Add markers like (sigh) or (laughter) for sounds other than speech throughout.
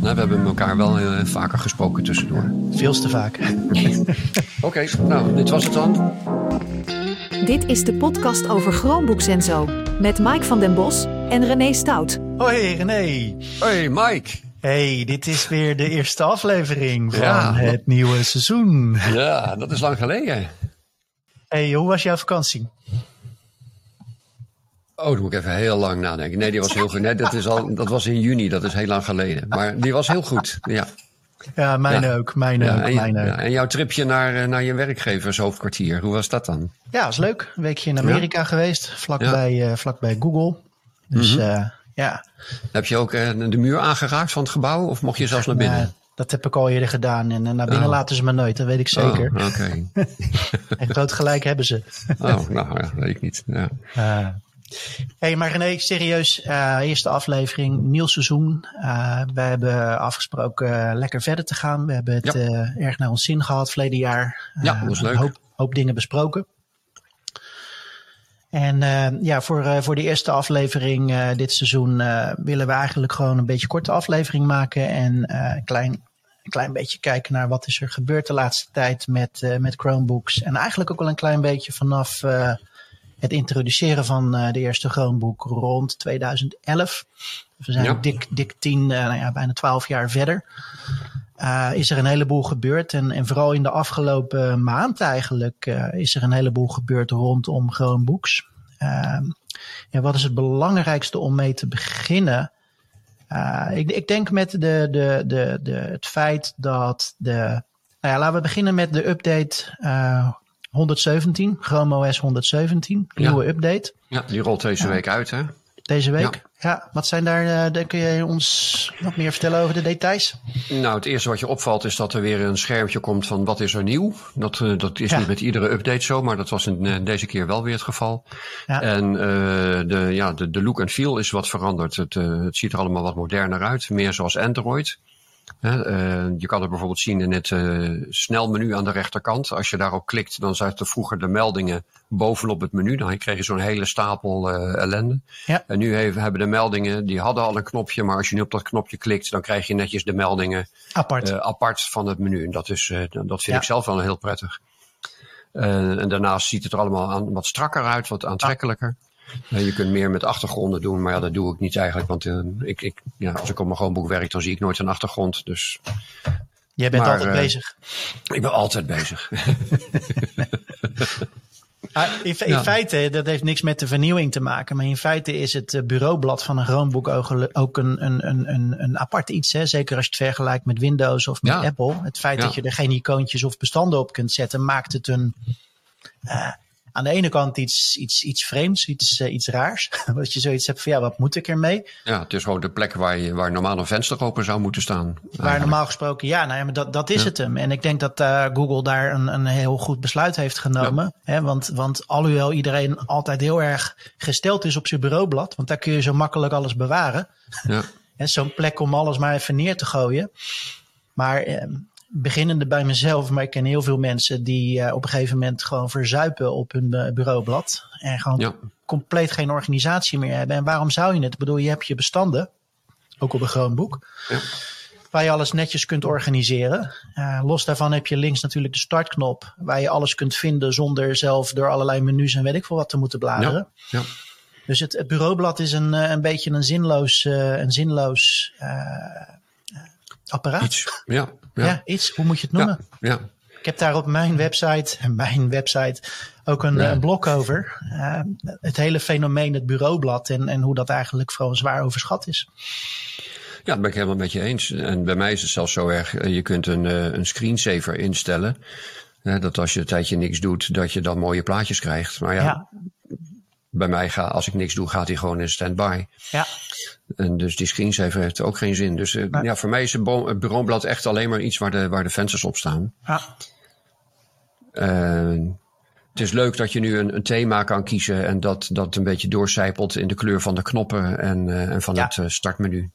Nou, we hebben elkaar wel uh, vaker gesproken tussendoor. Veel te vaak. (laughs) Oké, nou, dit was het dan. Dit is de podcast over Chromebooks en zo. Met Mike van den Bos en René Stout. Hoi René. Hoi Mike. Hey, dit is weer de eerste aflevering van het nieuwe seizoen. Ja, dat is lang geleden. Hey, hoe was jouw vakantie? Oh, dan moet ik even heel lang nadenken. Nee, die was heel goed. Nee, dat, is al, dat was in juni, dat is heel lang geleden. Maar die was heel goed, ja. Ja, mijn ook, mijn ook, en, mijn ook. En jouw tripje naar, eh, naar je werkgevershoofdkwartier, hoe was dat dan? Ja, was leuk. Een weekje in Amerika geweest, vlakbij, uh, vlakbij Google. Dus mm -hmm. uh, ja. Heb je ook de muur aangeraakt van het gebouw of mocht je zelfs naar binnen? dat heb ik al eerder gedaan. En naar binnen oh. laten ze me nooit, dat weet ik zeker. Oh, Oké. (laughs) en groot gelijk hebben ze. oh, nou ja, weet ik niet. Ja. Hé, hey, maar René, serieus, uh, eerste aflevering, nieuw seizoen. Uh, we hebben afgesproken uh, lekker verder te gaan. We hebben het ja. erg naar ons zin gehad verleden jaar. ja, dat was leuk. Een hoop, hoop dingen besproken. En ja, voor, voor de eerste aflevering dit seizoen willen we eigenlijk gewoon een beetje korte aflevering maken. En een klein, een klein beetje kijken naar wat is er gebeurd de laatste tijd met, met Chromebooks. En eigenlijk ook wel een klein beetje vanaf het introduceren van uh, de eerste Chromebook rond 2011. We zijn ja. dik, dik tien, uh, nou ja, bijna twaalf jaar verder. Uh, is er een heleboel gebeurd. En, en vooral in de afgelopen maand eigenlijk is er een heleboel gebeurd rondom Chromebooks. Ehm, ja, wat is het belangrijkste om mee te beginnen? ik, ik denk met de, de, de, de, het feit dat de. Nou ja, laten we beginnen met de update 117, Chrome OS 117, nieuwe ja. update. Ja, die rolt deze ja. week uit, hè? Deze week? Ja. ja. Wat zijn daar, uh, kun je ons wat meer vertellen over de details? Nou, het eerste wat je opvalt is dat er weer een schermpje komt van wat is er nieuw. Dat, uh, dat is niet met iedere update zo, maar dat was in, uh, deze keer wel weer het geval. En de, ja, de, de look en feel is wat veranderd. Het, het ziet er allemaal wat moderner uit, meer zoals Android. Uh, je kan het bijvoorbeeld zien in het uh, snelmenu aan de rechterkant. Als je daarop klikt, dan zaten vroeger de meldingen bovenop het menu. Dan kreeg je zo'n hele stapel uh, ellende. Ja. En nu heeft, hebben de meldingen, die hadden al een knopje, maar als je nu op dat knopje klikt, dan krijg je netjes de meldingen apart, apart van het menu. En dat, is, dat vind ja. ik zelf wel heel prettig. en daarnaast ziet het er allemaal aan, wat strakker uit, wat aantrekkelijker. Je kunt meer met achtergronden doen, maar ja, dat doe ik niet eigenlijk. Want uh, ik, ik, ja, als ik op mijn Chromebook werk, dan zie ik nooit een achtergrond. Dus, Jij bent maar, altijd uh, bezig. Ik ben altijd bezig. (laughs) (laughs) ah, in, in ja. feite, dat heeft niks met de vernieuwing te maken. Maar in feite is het bureaublad van een Chromebook ook een, een, een, een apart iets. Hè? Zeker als je het vergelijkt met Windows of met ja. Apple. Het feit dat je er geen icoontjes of bestanden op kunt zetten, maakt het een... Uh, aan de ene kant iets, iets, iets vreemds, iets, uh, iets raars. (laughs) Dat je zoiets hebt van ja, wat moet ik ermee? Ja, het is gewoon de plek waar, je, waar normaal een venster open zou moeten staan. Waar normaal gesproken, ja, nou ja, maar dat, dat is ja. het hem. En ik denk dat uh, Google daar een, een heel goed besluit heeft genomen. Ja. Hè, want, want alhoewel iedereen altijd heel erg gesteld is op zijn bureaublad, want daar kun je zo makkelijk alles bewaren. Ja. (laughs) Zo'n plek om alles maar even neer te gooien. Maar eh, beginnende bij mezelf, maar ik ken heel veel mensen die uh, op een gegeven moment gewoon verzuipen op hun uh, bureaublad. En gewoon ja. compleet geen organisatie meer hebben. En waarom zou je het? Ik bedoel, je hebt je bestanden, ook op een Chromebook, ja. waar je alles netjes kunt organiseren. Uh, los daarvan heb je links natuurlijk de startknop, waar je alles kunt vinden zonder zelf door allerlei menus en weet ik veel wat te moeten bladeren. Ja. Dus het, het, bureaublad is een, een beetje een zinloos, een zinloos apparaat. Iets, ja. Ja. iets. Hoe moet je het noemen? Ja, ja. Ik heb daar op mijn website, (laughs) mijn website, ook een, ja. een blog over. Uh, het hele fenomeen, het bureaublad en, en hoe dat eigenlijk vooral zwaar overschat is. Ja, dat ben ik helemaal met je eens. En bij mij is het zelfs zo erg, je kunt een, een screensaver instellen. Dat als je een tijdje niks doet, dat je dan mooie plaatjes krijgt. Maar ja, ja. Bij mij gaat, als ik niks doe, gaat hij gewoon in standby. Ja. En dus die screensaver heeft ook geen zin. Dus uh, ja, voor mij is het bureaublad echt alleen maar iets waar de, waar de vensters op staan. Ja. Uh, het is leuk dat je nu een, een, thema kan kiezen en dat dat een beetje doorcijpelt in de kleur van de knoppen en, uh, en van ja. het startmenu.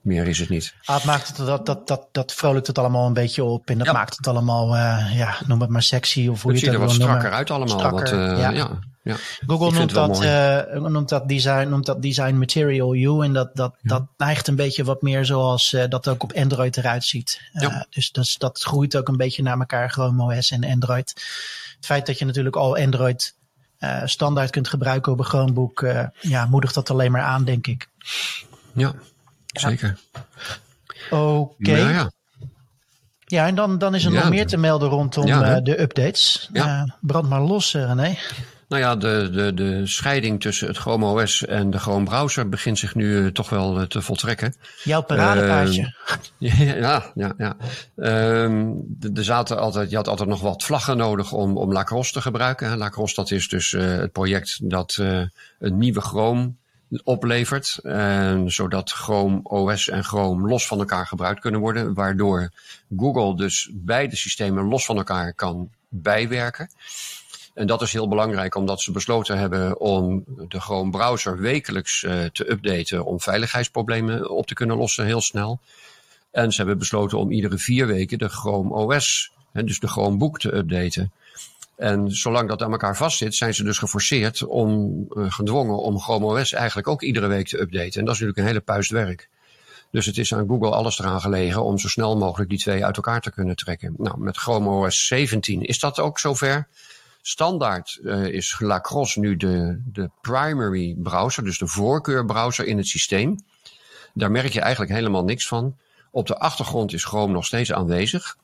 Meer is het niet. Ah, het maakt het, dat, dat, dat, dat vrolijkt het allemaal een beetje op. En dat maakt het allemaal, uh, ja, noem het maar sexy. Of hoe het je het ziet er wat strakker uit allemaal. Strakker, wat, uh, ja. ja. Ja, Google noemt dat, uh, noemt, dat design, noemt dat design material you. En dat, dat, ja. dat neigt een beetje wat meer zoals uh, dat ook op Android eruit ziet. Uh, ja. Dus dat, dat groeit ook een beetje naar elkaar, Chrome OS en Android. Het feit dat je natuurlijk al Android standaard kunt gebruiken op een Chromebook, ja, moedigt dat alleen maar aan, denk ik. Ja, zeker. Oké. Okay. Ja, ja. Ja, en dan, dan is er Ja, nog meer te melden rondom ja, uh, de updates. Ja. Uh, brand maar los, René. Nou ja, de, de, de scheiding tussen het Chrome OS en de Chrome browser begint zich nu uh, toch wel uh, te voltrekken. Jouw paradepaardje. Uh, (laughs) ja, ja, ja. er zaten altijd, je had altijd nog wat vlaggen nodig om, om Lacrosse te gebruiken. Lacrosse, dat is dus het project dat een nieuwe Chrome oplevert. En zodat Chrome OS en Chrome los van elkaar gebruikt kunnen worden. Waardoor Google dus beide systemen los van elkaar kan bijwerken. En dat is heel belangrijk omdat ze besloten hebben om de Chrome browser wekelijks uh, te updaten om veiligheidsproblemen op te kunnen lossen heel snel. En ze hebben besloten om iedere vier weken de Chrome OS, hè, dus de Chrome boek te updaten. En zolang dat aan elkaar vastzit, zijn ze dus geforceerd om, uh, gedwongen om Chrome OS eigenlijk ook iedere week te updaten. En dat is natuurlijk een hele puist werk. Dus het is aan Google alles eraan gelegen om zo snel mogelijk die twee uit elkaar te kunnen trekken. Nou, met Chrome OS 17 is dat ook zover. Standaard uh, is Lacrosse nu de, de primary browser, dus de voorkeurbrowser in het systeem. Daar merk je eigenlijk helemaal niks van. Op de achtergrond is Chrome nog steeds aanwezig.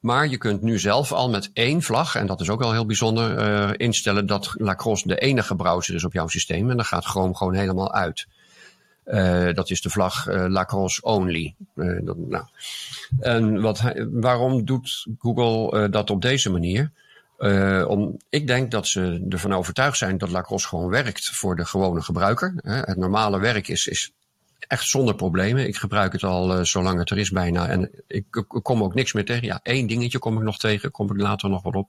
Maar je kunt nu zelf al met één vlag, en dat is ook wel heel bijzonder, uh, instellen dat Lacrosse de enige browser is op jouw systeem. En dan gaat Chrome gewoon helemaal uit. Uh, dat is de vlag uh, Lacrosse Only. Dat, nou. En wat, waarom doet Google dat op deze manier? Uh, om, ik denk dat ze ervan overtuigd zijn dat Lacrosse gewoon werkt voor de gewone gebruiker. Het normale werk is, is echt zonder problemen. Ik gebruik het al uh, zolang het er is bijna. En ik, kom ook niks meer tegen. Ja, één dingetje kom ik nog tegen. Kom ik later nog wel op.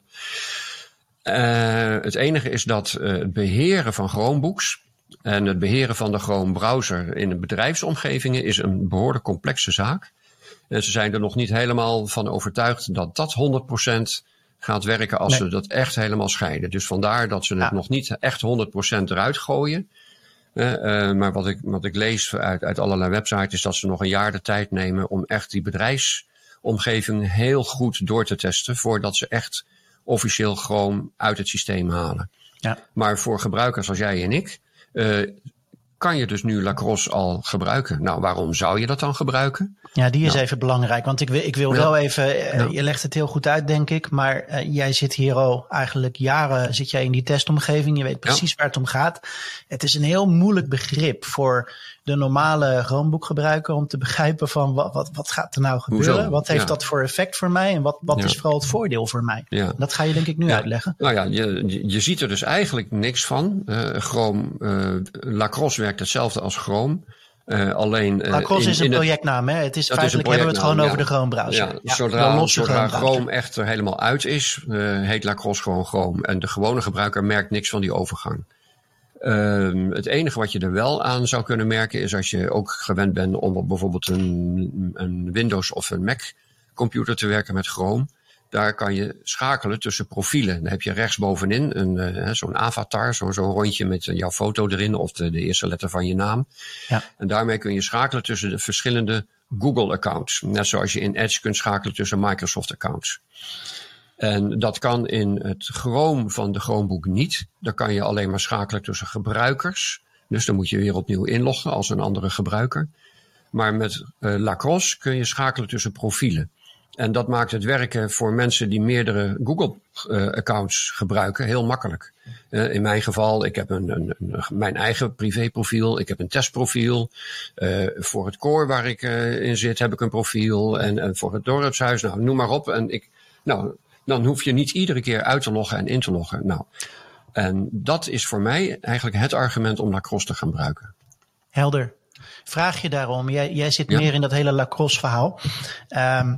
Uh, het enige is dat het beheren van Chromebooks en het beheren van de Chrome browser in bedrijfsomgevingen is een behoorlijk complexe zaak. En ze zijn er nog niet helemaal van overtuigd dat dat 100% gaat werken als nee. ze dat echt helemaal scheiden. Dus vandaar dat ze het ja. nog niet echt 100% eruit gooien. Uh, uh, maar wat ik, wat ik lees uit, uit allerlei websites is dat ze nog een jaar de tijd nemen om echt die bedrijfsomgeving heel goed door te testen voordat ze echt officieel Chrome uit het systeem halen. Ja. Maar voor gebruikers als jij en ik uh, kan je dus nu Lacrosse al gebruiken. Nou, waarom zou je dat dan gebruiken? Ja, die is nou. even belangrijk. Want ik wil, ik wil Ja. wel even, uh, Ja. je legt het heel goed uit, denk ik. Maar uh, jij zit hier al eigenlijk jaren zit jij in die testomgeving. Je weet precies waar het om gaat. Het is een heel moeilijk begrip voor de normale Chromebook-gebruiker om te (laughs) begrijpen van wat, wat, wat gaat er nou gebeuren? Hoezo? Wat heeft dat voor effect voor mij? En wat, wat is vooral het voordeel voor mij? Ja. Dat ga je denk ik nu uitleggen. Nou ja, je, je- ziet er dus eigenlijk niks van. Eh Chrome, eh, Lacrosse werkt hetzelfde als Chrome. Eh, alleen, eh, Lacrosse in- is een projectnaam, hè? Het is feitelijk hebben we het gewoon over de Chrome browser. Ja, zodra, zodra. Chrome echt er helemaal uit is, eh, heet Lacrosse gewoon Chrome. En de gewone gebruiker merkt niks van die overgang. Ehm, het enige wat je er wel aan zou kunnen merken is als je ook gewend bent om op bijvoorbeeld een, een Windows of een Mac computer te werken met Chrome. Daar kan je schakelen tussen profielen. Dan heb je rechtsbovenin een, eh, zo'n avatar, zo'n zo'n rondje met eh, jouw foto erin of de, de eerste letter van je naam. Ja. En daarmee kun je schakelen tussen de verschillende Google-accounts. Net zoals je in Edge kunt schakelen tussen Microsoft-accounts. En dat kan in het Chrome van de Chromebook niet. Daar kan je alleen maar schakelen tussen gebruikers. Dus dan moet je weer opnieuw inloggen als een andere gebruiker. Maar met eh, Lacrosse kun je schakelen tussen profielen. En dat maakt het werken voor mensen die meerdere Google-accounts gebruiken heel makkelijk. Eh, in mijn geval, ik heb een, een, een- mijn eigen privéprofiel, ik heb een testprofiel. Eh, voor het koor waar ik eh, in zit heb ik een profiel. En, en voor het dorpshuis, nou, noem maar op. En ik, nou, dan hoef je niet iedere keer uit te loggen en in te loggen. Nou, en dat is voor mij eigenlijk het argument om Lacrosse te gaan gebruiken. Helder. Vraag je daarom, jij, jij zit Ja. meer in dat hele lacrosse verhaal. Ehm,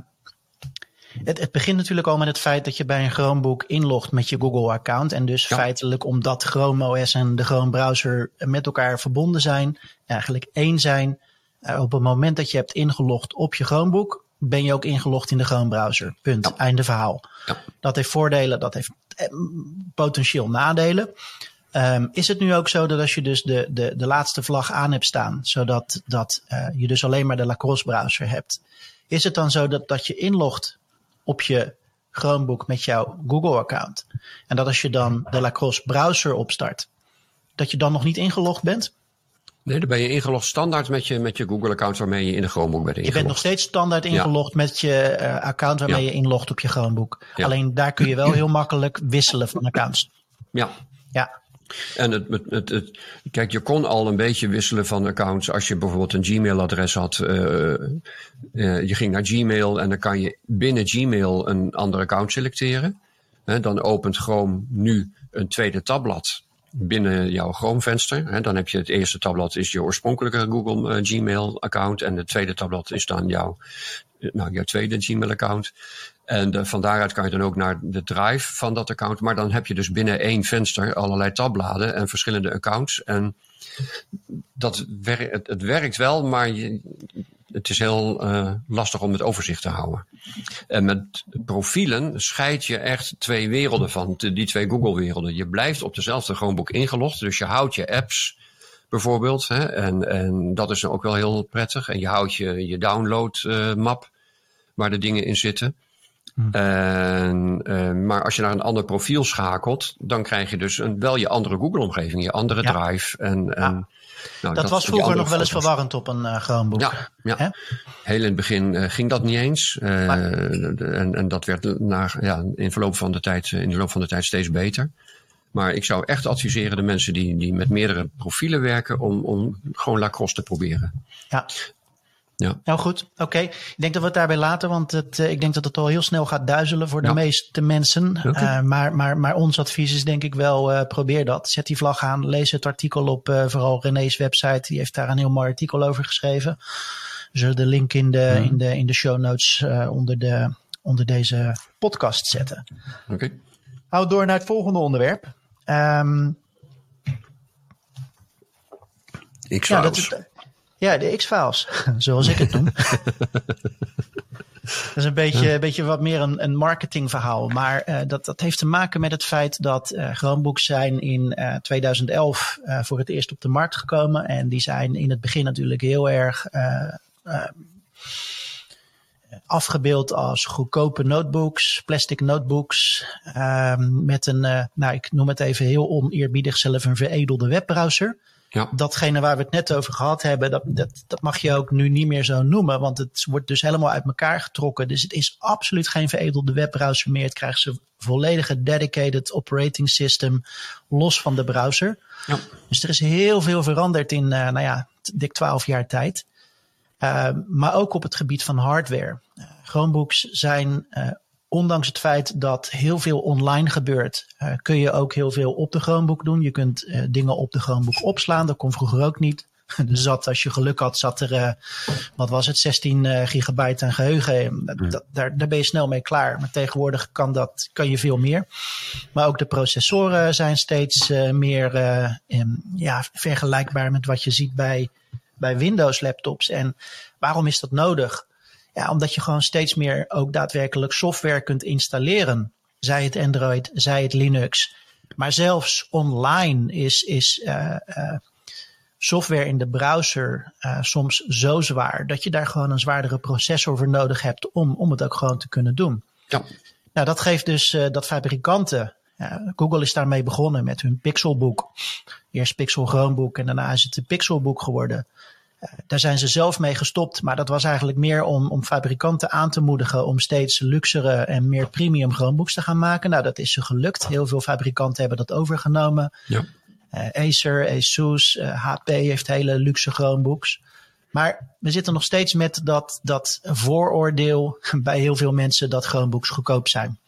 het, het begint natuurlijk al met het feit dat je bij een Chromebook inlogt met je Google-account. En dus Ja. feitelijk omdat Chrome OS en de Chrome browser met elkaar verbonden zijn, eigenlijk één zijn, op het moment dat je hebt ingelogd op je Chromebook, ben je ook ingelogd in de Chrome browser. Punt. Einde verhaal. Ja. Dat heeft voordelen, dat heeft potentieel nadelen. Um, is het nu ook zo dat als je dus de, de, de laatste vlag aan hebt staan, zodat dat, uh, je dus alleen maar de Lacrosse browser hebt, is het dan zo dat, dat je inlogt op je Chromebook met jouw Google-account en dat als je dan de Lacrosse browser opstart, dat je dan nog niet ingelogd bent? Nee, dan ben je ingelogd standaard met je, met je Google-account waarmee je in de Chromebook bent ingelogd. Je bent nog steeds standaard ingelogd met je uh, account waarmee je inlogt op je Chromebook. Alleen daar kun je wel (clears throat) heel makkelijk wisselen van accounts. Ja. Ja. En het, het, het, kijk, je kon al een beetje wisselen van accounts als je bijvoorbeeld een Gmail-adres had. Uh, uh, je ging naar Gmail en dan kan je binnen Gmail een ander account selecteren. dan opent Chrome nu een tweede tabblad binnen jouw Chrome-venster. Dan heb je het eerste tabblad is je oorspronkelijke Google uh, Gmail-account en het tweede tabblad is dan jouw, nou, jouw tweede Gmail-account. En de, van daaruit kan je dan ook naar de drive van dat account. Maar dan heb je dus binnen één venster allerlei tabbladen en verschillende accounts. En dat wer het, werkt wel, maar je, het is heel uh, lastig om het overzicht te houden. En met profielen scheid je echt twee werelden van, die twee Google-werelden. Je blijft op dezelfde Chromebook ingelogd, dus je houdt je apps bijvoorbeeld. Hè, en, en dat is ook wel heel prettig. En je houdt je, je download-map uh, waar de dingen in zitten. Hm. En, uh, maar als je naar een ander profiel schakelt, dan krijg je dus een, wel je andere Google-omgeving, je andere drive. En, en nou, dat, was vroeger nog wel eens verwarrend op een uh, Chromebook. Ja, ja. heel in het begin uh, ging dat niet eens. Uh, en, en dat werd na, ja, in, verloop van de tijd, in de loop van de tijd steeds beter. Maar ik zou echt adviseren de mensen die, die met meerdere profielen werken om, om gewoon Lacrosse te proberen. Ja. Ja. Nou goed, oké. Ik denk dat we het daarbij laten, want het, ik denk dat het al heel snel gaat duizelen voor de meeste mensen. Okay. Uh, maar, maar, maar ons advies is denk ik wel, uh, probeer dat. Zet die vlag aan, lees het artikel op vooral René's website. Die heeft daar een heel mooi artikel over geschreven. We zullen de link in de, in de, in de show notes onder, de, onder deze podcast zetten. Oké. Okay. Hou door naar het volgende onderwerp. Um, ik zou ja, ja, de X-Files, (laughs) zoals ik het noem. (laughs) Dat is een beetje, een beetje wat meer een, een marketingverhaal. Maar uh, dat, dat heeft te maken met het feit dat uh, Chromebooks zijn in uh, 2011 voor het eerst op de markt gekomen. En die zijn in het begin natuurlijk heel erg afgebeeld als goedkope notebooks, plastic notebooks. Ehm, met een, nou ik noem het even heel oneerbiedig zelf, een veredelde webbrowser. Ja. Datgene waar we het net over gehad hebben, dat, dat, dat mag je ook nu niet meer zo noemen. Want het wordt dus helemaal uit elkaar getrokken. Dus het is absoluut geen veredelde webbrowser meer. Het krijgt zijn volledige dedicated operating system los van de browser. Ja. Dus er is heel veel veranderd in, uh, nou ja, dik 12 jaar tijd. Uh, maar ook op het gebied van hardware. Uh, Chromebooks zijn ondanks het feit dat heel veel online gebeurt, uh, kun je ook heel veel op de Chromebook doen. Je kunt uh, dingen op de Chromebook opslaan. Dat kon vroeger ook niet. Er (laughs) zat, als je geluk had, zat er, uh, wat was het, 16 gigabyte aan geheugen. Dat, daar, daar ben je snel mee klaar. Maar tegenwoordig kan, dat, kan je veel meer. Maar ook de processoren zijn steeds meer in, ja, vergelijkbaar met wat je ziet bij, bij Windows laptops. En waarom is dat nodig? Ja, omdat je gewoon steeds meer ook daadwerkelijk software kunt installeren. Zij het Android, zij het Linux. Maar zelfs online is, is uh, uh, software in de browser uh, soms zo zwaar dat je daar gewoon een zwaardere processor voor nodig hebt om, om het ook gewoon te kunnen doen. Ja. Nou, dat geeft dus dat fabrikanten. Google is daarmee begonnen met hun Pixelbook. Eerst Pixel Chromebook en daarna is het de Pixelbook geworden. Daar zijn ze zelf mee gestopt, maar dat was eigenlijk meer om, om fabrikanten aan te moedigen om steeds luxere en meer premium Chromebooks te gaan maken. Nou, dat is ze gelukt. Heel veel fabrikanten hebben dat overgenomen. Ja. Uh, Acer, Asus, uh, eh, HP heeft hele luxe Chromebooks. Maar we zitten nog steeds met dat, dat vooroordeel (laughs) bij heel veel mensen dat Chromebooks goedkoop zijn.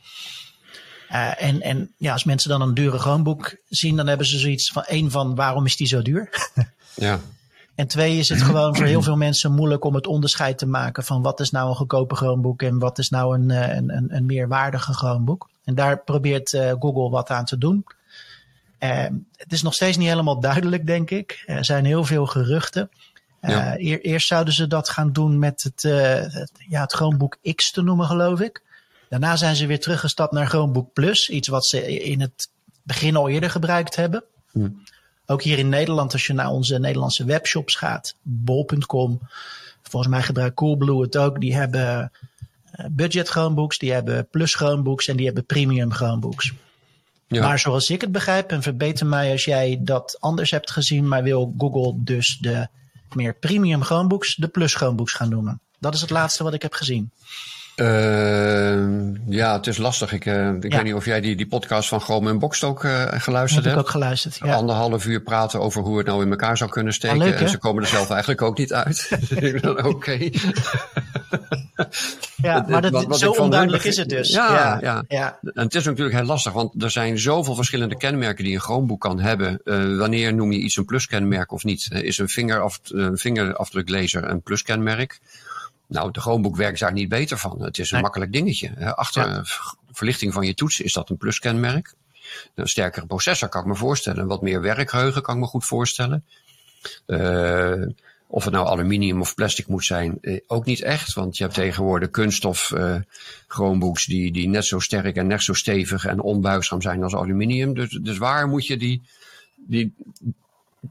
Uh, en, en ja, als mensen dan een dure Chromebook zien, dan hebben ze zoiets van één van waarom is die zo duur? (laughs) ja. En twee is het gewoon voor heel veel mensen moeilijk om het onderscheid te maken van wat is nou een goedkope Chromebook en wat is nou een, eh, een, een, een meer waardige Chromebook. En daar probeert uh, Google wat aan te doen. Uh, het is nog steeds niet helemaal duidelijk, denk ik. Er zijn heel veel geruchten. eerst zouden ze dat gaan doen met het, het, ja, het Chromebook X te noemen, geloof ik. Daarna zijn ze weer teruggestapt naar Chromebook Plus. Iets wat ze in het begin al eerder gebruikt hebben. Hm. Ook hier in Nederland, als je naar onze Nederlandse webshops gaat, bol.com. Volgens mij gebruikt Coolblue het ook. Die hebben eh, budget Chromebooks, die hebben plus Chromebooks en die hebben premium Chromebooks. Ja. Maar zoals ik het begrijp, en verbeter mij als jij dat anders hebt gezien, maar wil Google dus de meer premium Chromebooks de plus Chromebooks gaan noemen. Dat is het laatste wat ik heb gezien. Uh, ja, het is lastig. Ik, uh, ik weet niet of jij die, die podcast van Chrome en Box ook uh, geluisterd hebt. Heb ik ook geluisterd, ja. Anderhalf uur praten over hoe het nou in elkaar zou kunnen steken. Ah, leuk, en ze komen er zelf eigenlijk ook niet uit. (laughs) Oké. (laughs) ja, maar dat, wat, wat zo onduidelijk is het dus. Ja, ja, ja, ja. En het is natuurlijk heel lastig, want er zijn zoveel verschillende kenmerken die een Chromebook kan hebben. Uh, wanneer noem je iets een pluskenmerk of niet? is een vingeraf, vingerafdruklezer een pluskenmerk? Nou, de Chromebook werkt daar niet beter van. Het is een makkelijk dingetje. Achter verlichting van je toetsen is dat een pluskenmerk. Een sterkere processor kan ik me voorstellen. Wat meer werkgeheugen kan ik me goed voorstellen. Uh, of het nou aluminium of plastic moet zijn, eh, ook niet echt. Want je hebt tegenwoordig kunststof uh, Chromebooks die, die net zo sterk en net zo stevig en onbuigzaam zijn als aluminium. Dus, dus waar moet je die, die,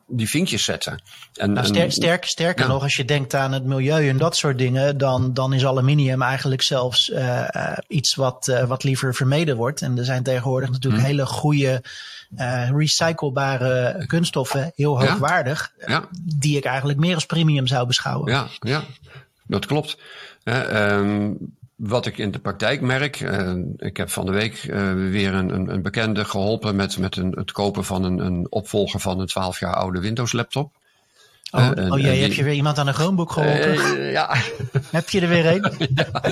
die vinkjes zetten. En, nou, sterk, sterker nog, als je denkt aan het milieu en dat soort dingen, dan, dan is aluminium eigenlijk zelfs uh, iets wat, uh, wat liever vermeden wordt. En er zijn tegenwoordig natuurlijk hm. hele goede recyclebare kunststoffen, heel hoogwaardig, ja. die ik eigenlijk meer als premium zou beschouwen. Ja, ja. dat klopt. Um, wat ik in de praktijk merk, uh, ik heb van de week uh, weer een, een, een, bekende geholpen met, met een, het kopen van een, een opvolger van een 12 jaar oude Windows laptop. Oh, uh, oh jee, heb je weer iemand aan een Chromebook geholpen? ja. (laughs) heb je er weer een?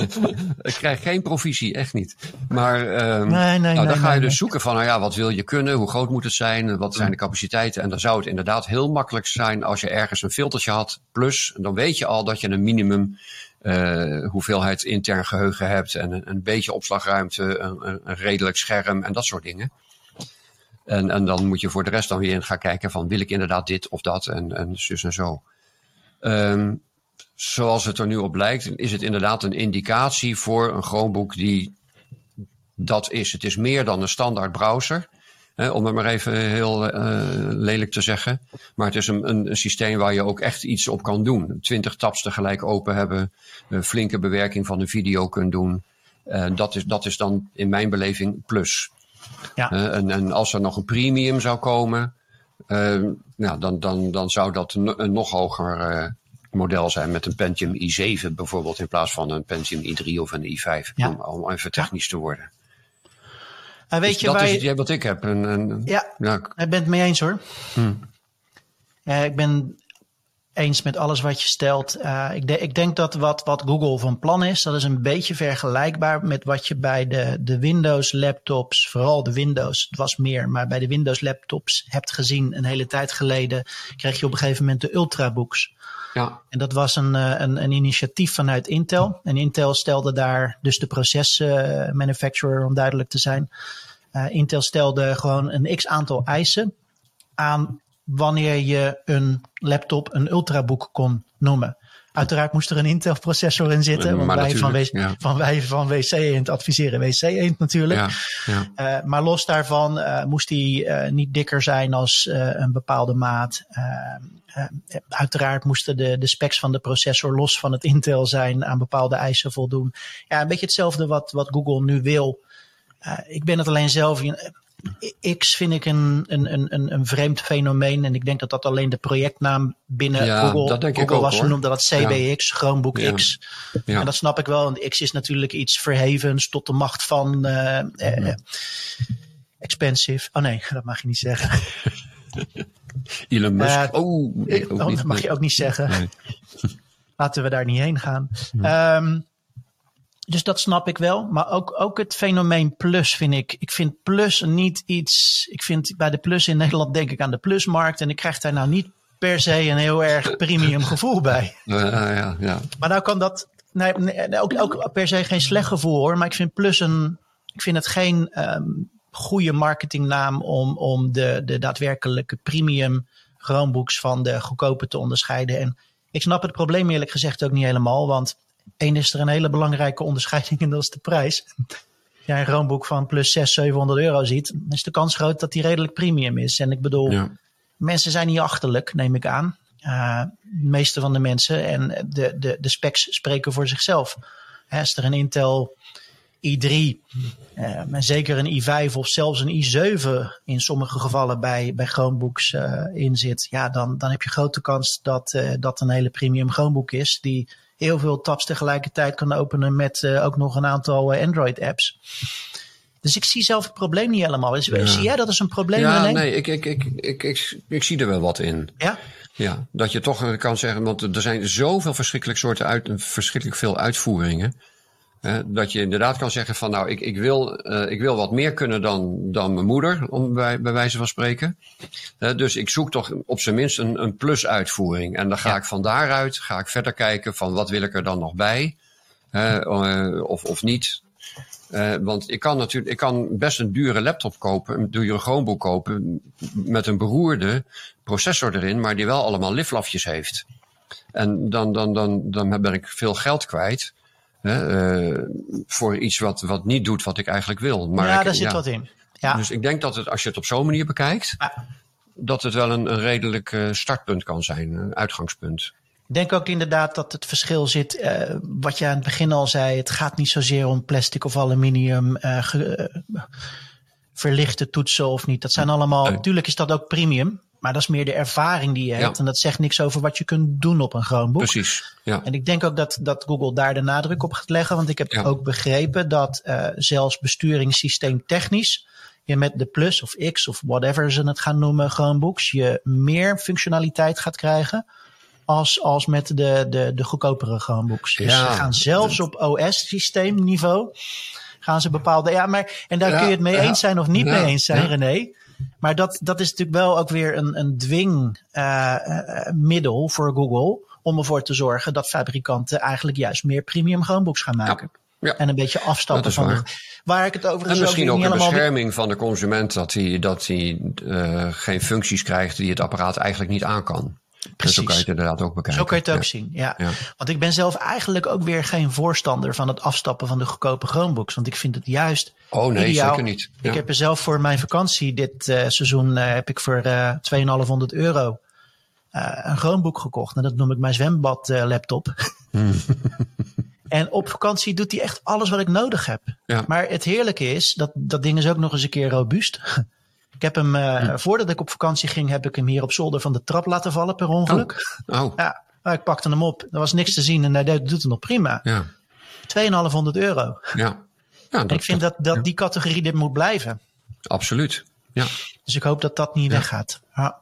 (laughs) ik krijg geen provisie, echt niet. Maar um, nee, nee, nou, dan ga je dus zoeken van, nou ja, wat wil je kunnen? Hoe groot moet het zijn? Wat zijn de capaciteiten? En dan zou het inderdaad heel makkelijk zijn als je ergens een filtertje had. Plus, dan weet je al dat je een minimum uh, hoeveelheid intern geheugen hebt en een, een beetje opslagruimte, een, een, redelijk scherm en dat soort dingen. En, en dan moet je voor de rest dan weer gaan kijken van wil ik inderdaad dit of dat en, en zus en zo. Um, zoals het er nu op lijkt, is het inderdaad een indicatie voor een Chromebook die dat is. Het is meer dan een standaard browser om het maar even heel uh, lelijk te zeggen. Maar het is een, een, systeem waar je ook echt iets op kan doen. Twintig tabs tegelijk open hebben, een flinke bewerking van een video kunt doen. Uh, dat, is, dat is dan in mijn beleving plus. Ja. Uh, en, en, als er nog een premium zou komen, nou, dan, dan, dan zou dat een, nog hoger model zijn met een Pentium i7 bijvoorbeeld in plaats van een Pentium i3 of een i5. Ja. Om, om even technisch te worden. Maar weet dus je, dat is het idee wat ik heb. En, en, ja, ja, ik ben het mee eens hoor. Hmm. Uh, ik ben eens met alles wat je stelt. Uh, ik, de, ik, denk dat wat, wat Google van plan is, dat is een beetje vergelijkbaar met wat je bij de, de Windows laptops, vooral de Windows, het was meer, maar bij de Windows laptops hebt gezien een hele tijd geleden, kreeg je op een gegeven moment de Ultrabooks. Ja. En dat was een, eh, een, een, initiatief vanuit Intel. En Intel stelde daar dus de procesmanufacturer, om duidelijk te zijn. Uh, Intel stelde gewoon een x aantal eisen aan wanneer je een laptop een ultrabook kon noemen. Uiteraard moest er een Intel processor in zitten. Want wij van, van, wij van WC Eend adviseren WC Eend natuurlijk. Ja, ja. Uh, maar los daarvan uh, moest die uh, niet dikker zijn als een bepaalde maat. uiteraard moesten de, de specs van de processor los van het Intel zijn aan bepaalde eisen voldoen. Ja, een beetje hetzelfde wat, wat Google nu wil. ik ben het alleen zelf X vind ik een, een, een, een vreemd fenomeen. En ik denk dat dat alleen de projectnaam binnen ja, Google, dat Google was genoemd. Dat CBX, ja. Chromebook X. Ja. En dat snap ik wel. Want X is natuurlijk iets verhevens tot de macht van uh, uh, expensive. Oh nee, dat mag je niet zeggen. (laughs) Elon Musk. Uh, oh, nee, ook dat mag je ook niet zeggen. Nee. (laughs) Laten we daar niet heen gaan. Um, dus dat snap ik wel. Maar ook, ook het fenomeen plus vind ik. Ik vind plus niet iets. Ik vind bij de plus in Nederland denk ik aan de plusmarkt. En ik krijg daar nou niet per se een heel erg premium gevoel bij. (laughs) Ja, ja, ja. Maar nou kan dat. Nee, nee, ook, ook per se geen slecht gevoel hoor. Maar ik vind plus een. Ik vind het geen um, goede marketingnaam om, om de, de daadwerkelijke premium Chromebooks van de goedkope te onderscheiden. En Ik snap het probleem eerlijk gezegd ook niet helemaal. Want één is er een hele belangrijke onderscheiding en dat is de prijs. Ja, een Chromebook van plus 600, 700 euro ziet, dan is de kans groot dat die redelijk premium is. En ik bedoel, ja. mensen zijn niet achterlijk, neem ik aan. Uh, de meeste van de mensen. En de, de, de specs spreken voor zichzelf. Hè, is er een Intel i3, uh, en zeker een i5 of zelfs een i7 in sommige gevallen bij, bij Chromebooks uh, in zit, ja, dan, dan heb je grote kans dat dat een hele premium Chromebook is die heel veel tabs tegelijkertijd kan openen met ook nog een aantal Android-apps. Dus ik zie zelf het probleem niet helemaal. Ja. Zie jij dat als een probleem? Ja, nee, ik, ik, ik, ik, ik, ik, zie er wel wat in. Ja? Ja, dat je toch kan zeggen, want er zijn zoveel verschrikkelijk soorten uit, verschrikkelijk veel uitvoeringen. Dat je inderdaad kan zeggen van nou, ik, ik, wil, uh, ik wil wat meer kunnen dan, dan mijn moeder, om bij, bij wijze van spreken. Uh, dus ik zoek toch op zijn minst een, een plus uitvoering. En dan ga ja. ik van daaruit ga ik verder kijken van wat wil ik er dan nog bij. Uh, of, of niet. Uh, want ik kan natuurlijk, ik kan best een dure laptop kopen, een dure Chromebook kopen met een beroerde processor erin, maar die wel allemaal liflafjes heeft. En dan, dan, dan, dan ben ik veel geld kwijt hè, uh, voor iets wat, wat niet doet wat ik eigenlijk wil. Maar ja, ik, daar zit wat in. Ja. Dus ik denk dat het, als je het op zo'n manier bekijkt, ja. dat het wel een, een redelijk uh, startpunt kan zijn, een uitgangspunt. Ik denk ook inderdaad dat het verschil zit, uh, wat je aan het begin al zei, het gaat niet zozeer om plastic of aluminium, uh, ge, uh, verlichte toetsen of niet. Dat zijn allemaal, natuurlijk is dat ook premium, maar dat is meer de ervaring die je hebt. Ja. En dat zegt niks over wat je kunt doen op een Chromebook. Precies. Ja. En ik denk ook dat, dat Google daar de nadruk op gaat leggen, want ik heb Ja. ook begrepen dat uh, zelfs besturingssysteem technisch je met de Plus of X of whatever ze het gaan noemen, Chromebooks, je meer functionaliteit gaat krijgen als, als met de, de, de goedkopere Chromebooks. Dus ze gaan zelfs op OS-systeemniveau gaan ze bepaalde. Ja, maar en daar Ja, kun je het mee ja. eens zijn of niet Ja, mee eens zijn. René. Maar dat, dat is natuurlijk wel ook weer een, een dwingmiddel voor Google om ervoor te zorgen dat fabrikanten eigenlijk juist meer premium Chromebooks gaan maken. Ja. En een beetje afstappen van de, waar. waar ik het overigens En misschien ook een bescherming van de consument dat hij, dat hij uh, geen functies krijgt die het apparaat eigenlijk niet aan kan. Dus zo Precies. kan je het inderdaad ook bekijken. Zo kan je het ook Ja. zien, ja. Ja. Want ik ben zelf eigenlijk ook weer geen voorstander van het afstappen van de goedkope Chromebooks. Want ik vind het juist Oh nee, ideaal. zeker niet. Ja. Ik heb er zelf voor mijn vakantie dit uh, seizoen uh, heb ik voor uh, 2500 euro een Chromebook gekocht. En dat noem ik mijn zwembad laptop. (laughs) en op vakantie doet hij echt alles wat ik nodig heb. Maar het heerlijke is, dat, dat ding is ook nog eens een keer robuust. Ik heb hem, Hm. voordat ik op vakantie ging, heb ik hem hier op zolder van de trap laten vallen per ongeluk. Oh, Ja, maar ik pakte hem op. Er was niks te zien en hij doet het nog prima. ja. 2500 euro. Ja. ja ik vind dat, dat ja. die categorie dit moet blijven. Absoluut. Ja. Dus ik hoop dat dat niet Ja. weggaat. Ja.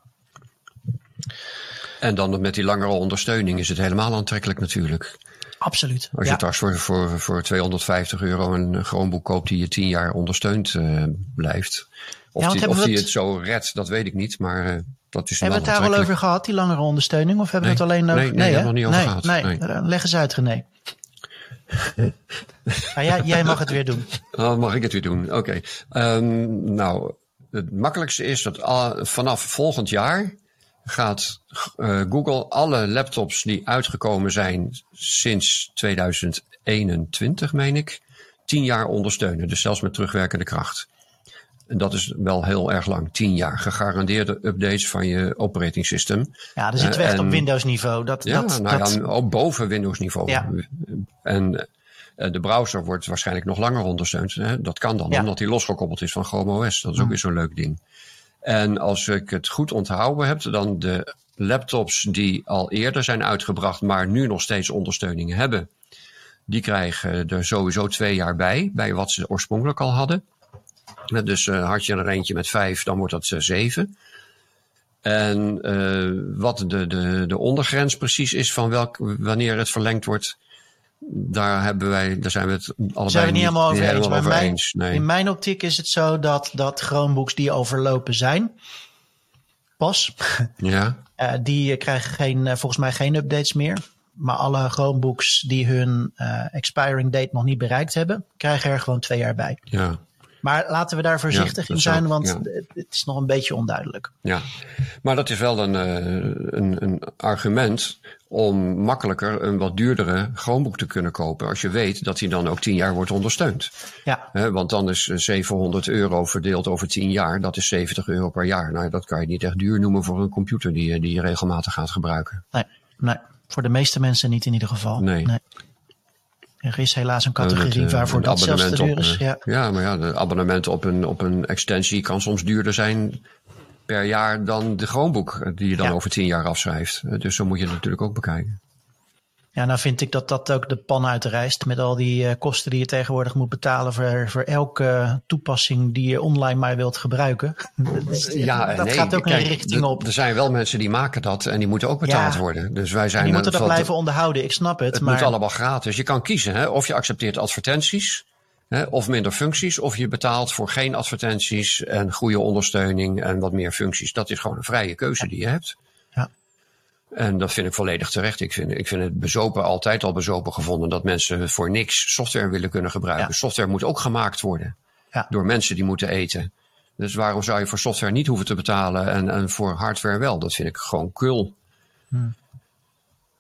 En dan met die langere ondersteuning is het helemaal aantrekkelijk natuurlijk. Absoluut. Als ja. je straks voor, voor, voor 250 euro een Chromebook koopt die je 10 jaar ondersteund uh, blijft. Of, Ja, die, of het- het zo redt, dat weet ik niet. Maar uh, dat is Hebben we het daar wel over gehad, die langere ondersteuning? Of hebben we Nee. het alleen over... Nee, nee, we nog niet over nee, gehad. Nee, Nee. Uh, leg eens uit, René. (laughs) ah, jij, jij mag het weer doen. Oh, mag ik het weer doen? Oké. Okay. Um, nou, het makkelijkste is dat al, vanaf volgend jaar gaat uh, Google alle laptops die uitgekomen zijn sinds 2021, meen ik, tien jaar ondersteunen. Dus zelfs met terugwerkende kracht. En dat is wel heel erg lang, tien jaar. Gegarandeerde updates van je operating system. Ja, dan zitten we echt en- op Windows niveau. Dat, Ja, dat, nou dat, ja, ook boven Windows niveau. Ja. En eh, de browser wordt waarschijnlijk nog langer ondersteund. Hè? Dat kan dan, Ja. omdat hij losgekoppeld is van Chrome OS. Dat is ook weer zo'n leuk ding. En als ik het goed onthouden heb, dan de laptops die al eerder zijn uitgebracht, maar nu nog steeds ondersteuning hebben, die krijgen er sowieso twee jaar bij, bij wat ze oorspronkelijk al hadden. Eh, Dus uh, had je er eentje met vijf, dan wordt dat uh, zeven. En uh, wat de, de, de ondergrens precies is van welk, wanneer het verlengd wordt, daar, hebben wij, daar zijn we het allebei zijn we niet helemaal over eens. helemaal over mijn- eens. Nee. In mijn optiek is het zo dat, dat Chromebooks die overlopen zijn, pas, (laughs) Ja, eh, die krijgen geen, eh, volgens mij geen updates meer. Maar alle Chromebooks die hun eh, expiring date nog niet bereikt hebben, krijgen er gewoon twee jaar bij. ja. Maar laten we daar voorzichtig in zijn, want het is nog een beetje onduidelijk. Ja, maar dat is wel een, een, een argument om makkelijker een wat duurdere Chromebook te kunnen kopen. Als je weet dat hij dan ook 10 jaar wordt ondersteund. Ja. want dan is 700 euro verdeeld over 10 jaar, dat is 70 euro per jaar. Nou, dat kan je niet echt duur noemen voor een computer die, die je regelmatig gaat gebruiken. Nee, nee, voor de meeste mensen niet in ieder geval. Nee. nee. Er is helaas een categorie uh, waarvoor dat zelfs te duur is. Ja. ja, maar ja, de abonnement op een, op een extensie kan soms duurder zijn per jaar dan de Chromebook die je dan over tien jaar afschrijft. Eh, dus zo moet je het natuurlijk ook bekijken. Ja, nou vind ik dat dat ook de pan uitreist met al die uh, kosten die je tegenwoordig moet betalen voor, voor elke toepassing die je online maar wilt gebruiken. (laughs) ja, dat gaat ook kijk, een richting op. Er zijn wel mensen die maken dat en die moeten ook betaald worden. Dus wij zijn die moeten dat blijven onderhouden, ik snap het. Het maar... moet allemaal gratis. Je kan kiezen hè, of je accepteert advertenties of minder functies, of je betaalt voor geen advertenties en goede ondersteuning en wat meer functies. Dat is gewoon een vrije keuze die je hebt. En dat vind ik volledig terecht. Ik vind, ik vind het bezopen altijd al bezopen gevonden dat mensen voor niks software willen kunnen gebruiken. Software moet ook gemaakt worden ja. door mensen die moeten eten. Dus waarom zou je voor software niet hoeven te betalen en, en voor hardware wel? Dat vind ik gewoon kul. Hmm.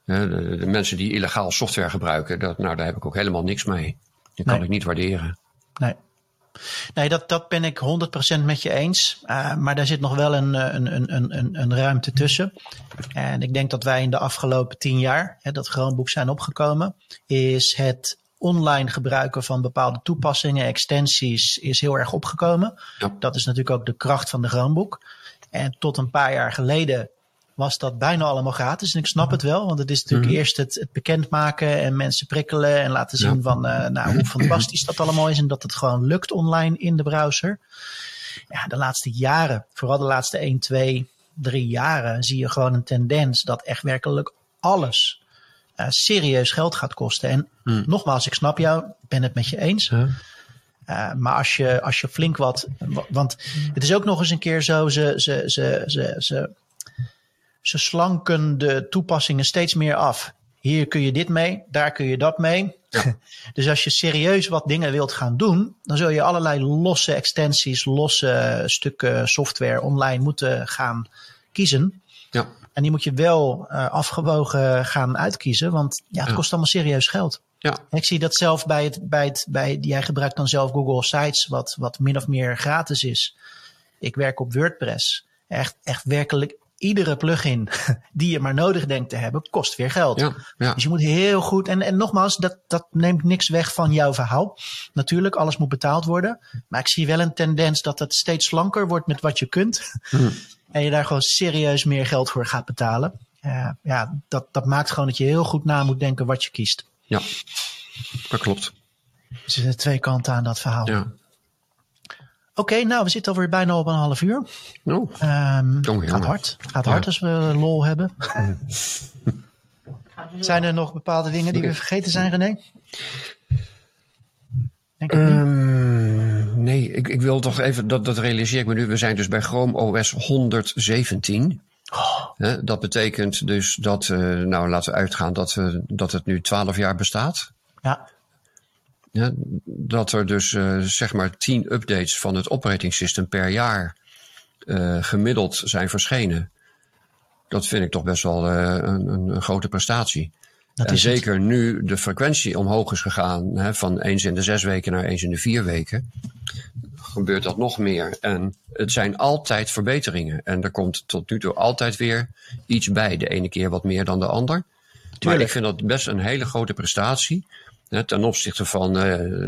De, de, mensen die illegaal software gebruiken, dat, nou, daar heb ik ook helemaal niks mee. Dat kan ik niet waarderen. Nee. Nee, dat, dat ben ik 100% met je eens. Uh, maar daar zit nog wel een, een, een, een, een ruimte tussen. En ik denk dat wij in de afgelopen tien jaar, hè, dat Chromebook zijn opgekomen, is het online gebruiken van bepaalde toepassingen, extensies, is heel erg opgekomen. Ja. Dat is natuurlijk ook de kracht van de Chromebook. En tot een paar jaar geleden was dat bijna allemaal gratis. En ik snap het wel, want het is natuurlijk mhm. eerst het, het bekendmaken en mensen prikkelen en laten zien van uh, nou, hoe fantastisch dat allemaal is en dat het gewoon lukt online in de browser. Ja, de laatste jaren, vooral de laatste 1, 2, 3 jaren, zie je gewoon een tendens dat echt werkelijk alles uh, serieus geld gaat kosten. En mm. nogmaals, ik snap jou, ben het met je eens. Uh, maar als je, als je flink wat. Want het is ook nog eens een keer zo. Ze, ze, ze, ze, ze ze slanken de toepassingen steeds meer af. Hier kun je dit mee, daar kun je dat mee. Ja. (laughs) dus als je serieus wat dingen wilt gaan doen, dan zul je allerlei losse extensies, losse stukken software online moeten gaan kiezen. Ja. En die moet je wel uh, afgewogen gaan uitkiezen, want ja, het ja. kost allemaal serieus geld. Ja. Ik zie dat zelf bij het, bij het, bij, jij gebruikt dan zelf Google Sites, wat, wat min of meer gratis is. Ik werk op WordPress. Echt, echt werkelijk iedere plugin (laughs) die je maar nodig denkt te hebben, kost weer geld. Ja, ja. Dus je moet heel goed. En, en nogmaals, dat, dat neemt niks weg van jouw verhaal. Natuurlijk, alles moet betaald worden. Maar ik zie wel een tendens dat het steeds slanker wordt met wat je kunt. Hmm. (laughs) En je daar gewoon serieus meer geld voor gaat betalen. Uh, ja, dat, dat maakt gewoon dat je heel goed na moet denken wat je kiest. Ja, dat klopt. Er zitten twee kanten aan dat verhaal. Ja. Oké, nou, we zitten alweer bijna op een half uur. Oh, um, gaat hard. Gaat hard als we lol hebben. zijn er nog bepaalde dingen die we vergeten zijn, René? Denk ik um, nee, ik, ik wil toch even, dat, dat realiseer ik me nu. We zijn dus bij Chrome OS 117. Oh. dat betekent dus dat, uh, nou laten we uitgaan dat, uh, dat het nu 12 jaar bestaat. Ja. Ja, dat er dus uh, zeg maar tien updates van het operating system per jaar uh, gemiddeld zijn verschenen. Dat vind ik toch best wel uh, een, een, grote prestatie. Dat en is zeker het. nu de frequentie omhoog is gegaan hè, van eens in de zes weken naar eens in de vier weken, gebeurt dat nog meer. En het zijn altijd verbeteringen. En er komt tot nu toe altijd weer iets bij. De ene keer wat meer dan de ander. Tuurlijk. Maar ik vind dat best een hele grote prestatie. Ten opzichte van uh,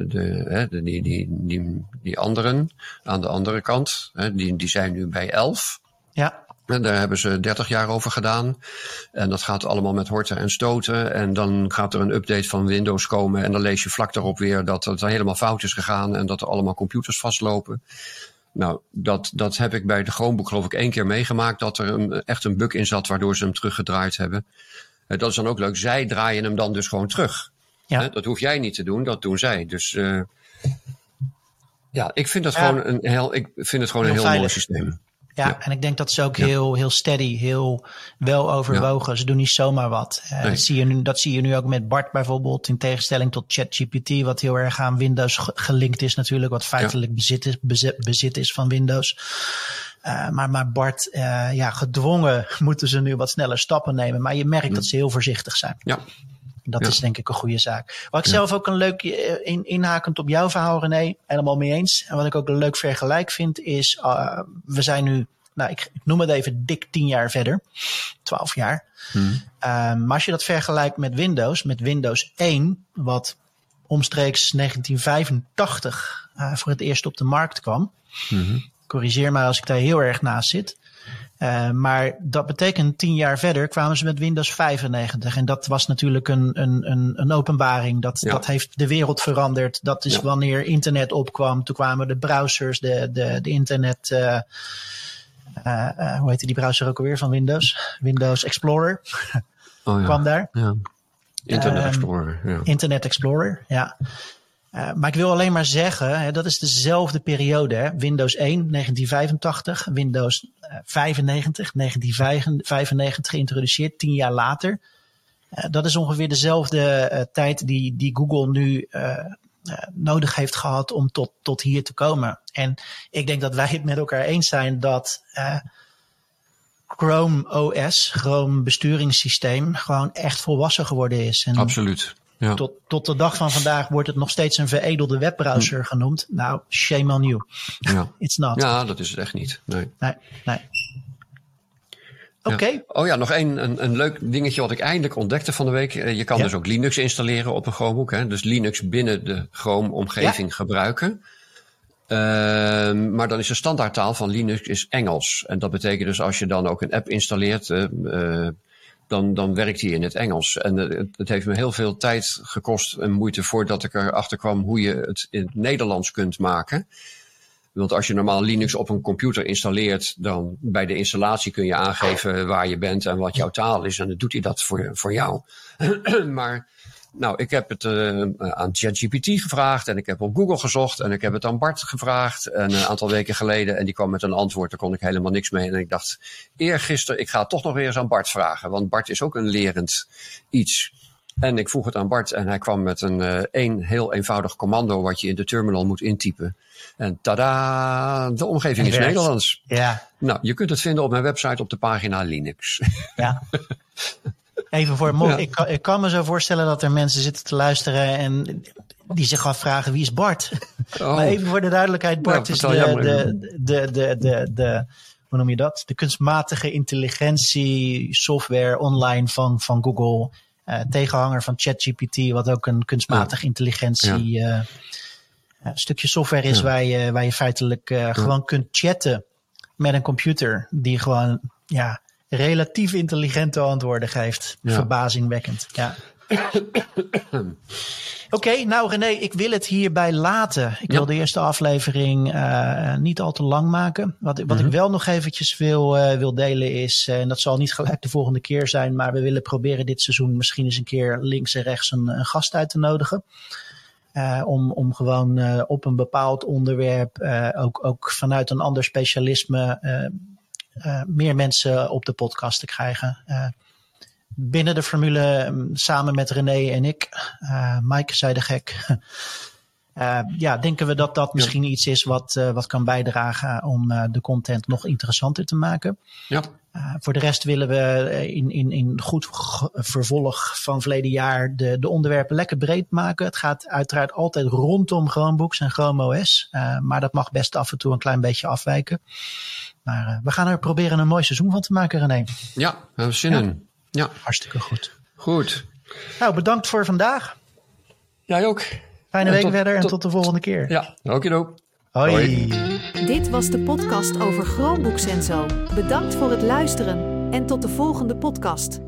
de, die, die, die, die anderen aan de andere kant. Die, die zijn nu bij 11. Ja. En daar hebben ze 30 jaar over gedaan. En dat gaat allemaal met horten en stoten. En dan gaat er een update van Windows komen. En dan lees je vlak daarop weer dat het helemaal fout is gegaan. En dat er allemaal computers vastlopen. Nou, dat, dat heb ik bij de Chromebook geloof ik één keer meegemaakt. Dat er een, echt een bug in zat waardoor ze hem teruggedraaid hebben. Uh, dat is dan ook leuk. Zij draaien hem dan dus gewoon terug. Ja. Dat hoef jij niet te doen, dat doen zij. Dus uh, ja, ik vind dat Ja. gewoon een heel, ik vind het gewoon Heel een heel mooi systeem. Ja, en ik denk dat ze ook heel, heel steady, heel wel overwogen. Ze doen niet zomaar wat. Uh, dat, zie je nu, dat zie je nu ook met Bart bijvoorbeeld, in tegenstelling tot ChatGPT, wat heel erg aan Windows gelinkt is natuurlijk, wat feitelijk bezit, is, bezit, is van Windows. Uh, maar, maar Bart, uh, ja, gedwongen (laughs) moeten ze nu wat sneller stappen nemen. Maar je merkt dat ze heel voorzichtig zijn. Ja, dat is denk ik een goede zaak. Wat ik zelf ook een leuk, in, inhakend op jouw verhaal René, helemaal mee eens. En wat ik ook een leuk vergelijk vind is, uh, we zijn nu, nou ik, ik, noem het even dik tien jaar verder. Twaalf jaar. Hmm. Uh, maar als je dat vergelijkt met Windows, met Windows 1, wat omstreeks 1985 uh, voor het eerst op de markt kwam. Hmm. Corrigeer mij als ik daar heel erg naast zit. Uh, maar dat betekent tien jaar verder kwamen ze met Windows 95. En dat was natuurlijk een, een, een, een openbaring. Dat, ja. dat heeft de wereld veranderd. Dat is ja. wanneer internet opkwam. Toen kwamen de browsers, de, de, de internet. Uh, uh, hoe heette die browser ook alweer van Windows? Windows Explorer oh, ja. kwam daar. Internet Explorer. Internet Explorer, ja. Uh, maar ik wil alleen maar zeggen, hè, dat is dezelfde periode. Hè? Windows 1, 1985, Windows 95, 1995 geïntroduceerd, tien jaar later. Uh, dat is ongeveer dezelfde tijd die, die Google nu nodig heeft gehad om tot, tot hier te komen. En ik denk dat wij het met elkaar eens zijn dat Chrome OS, Chrome besturingssysteem, gewoon echt volwassen geworden is. Absoluut. Ja. Tot, tot de dag van vandaag wordt het nog steeds een veredelde webbrowser hm. genoemd. Nou, shame on you. Ja. (laughs) It's not. Ja, dat is het echt niet. Nee. Nee, nee. Oké. Okay. Ja. Oh ja, nog één een, een leuk dingetje wat ik eindelijk ontdekte van de week. Eh, je kan dus ook Linux installeren op een Chromebook. Hè? Dus Linux binnen de Chrome-omgeving gebruiken. Uh, maar dan is de standaardtaal van Linux is Engels. En dat betekent dus als je dan ook een app installeert... Uh, dan, dan werkt hij in het Engels. En het, het, heeft me heel veel tijd gekost en moeite voordat ik erachter kwam hoe je het in het Nederlands kunt maken. Want als je normaal Linux op een computer installeert, dan bij de installatie kun je aangeven waar je bent en wat jouw taal is. En dan doet hij dat voor, voor jou. (clears throat) maar nou, ik heb het uh, aan ChatGPT gevraagd en ik heb op Google gezocht en ik heb het aan Bart gevraagd een uh, aantal weken geleden en die kwam met een antwoord. Daar kon ik helemaal niks mee. En ik dacht, eergisteren, ik ga het toch nog weer eens aan Bart vragen, want Bart is ook een lerend iets. En ik vroeg het aan Bart en hij kwam met een uh, één heel eenvoudig commando wat je in de terminal moet intypen. En tada, de omgeving is Nederlands. Ja. Nou, je kunt het vinden op mijn website op de pagina Linux. Ja. (laughs) Even voor ja. ik, kan, ik kan me zo voorstellen dat er mensen zitten te luisteren en die zich afvragen wie is Bart? Oh. maar even voor de duidelijkheid, Bart is de, de, de, de, de, de, hoe noem je dat? De kunstmatige intelligentie software online van, van Google. Uh, tegenhanger van ChatGPT, wat ook een kunstmatige intelligentie ja. Uh, stukje software is waar, je, waar je feitelijk gewoon kunt chatten met een computer die gewoon ja, relatief intelligente antwoorden geeft. Ja. Verbazingwekkend. Ja. Oké, okay, nou René, ik wil het hierbij laten. Ik ja. wil de eerste aflevering uh, niet al te lang maken. Wat, wat mm -hmm. ik wel nog eventjes wil, uh, wil delen is, uh, en dat zal niet gelijk de volgende keer zijn, maar we willen proberen dit seizoen misschien eens een keer links en rechts een, een gast uit te nodigen. om, om gewoon op een bepaald onderwerp, ook, ook vanuit een ander specialisme, meer mensen op de podcast te krijgen. Uh, binnen de formule, um, samen met René en ik, uh, Mike zei de gek. (laughs) ja, denken we dat dat misschien ja. iets is wat, wat kan bijdragen om de content nog interessanter te maken. Ja. voor de rest willen we in, in, in goed vervolg van verleden jaar de, de onderwerpen lekker breed maken. Het gaat uiteraard altijd rondom Chromebooks en Chrome OS. maar dat mag best af en toe een klein beetje afwijken. Maar uh, we gaan er proberen een mooi seizoen van te maken, René. Ja, we hebben zin in. Ja. Hartstikke goed. Goed. Nou, bedankt voor vandaag. Jij ook. Fijne week verder en tot, tot de volgende keer. Ja, ook ook. Hoi. Hoi. Dit was de podcast over Chromebooks en zo. Bedankt voor het luisteren en tot de volgende podcast.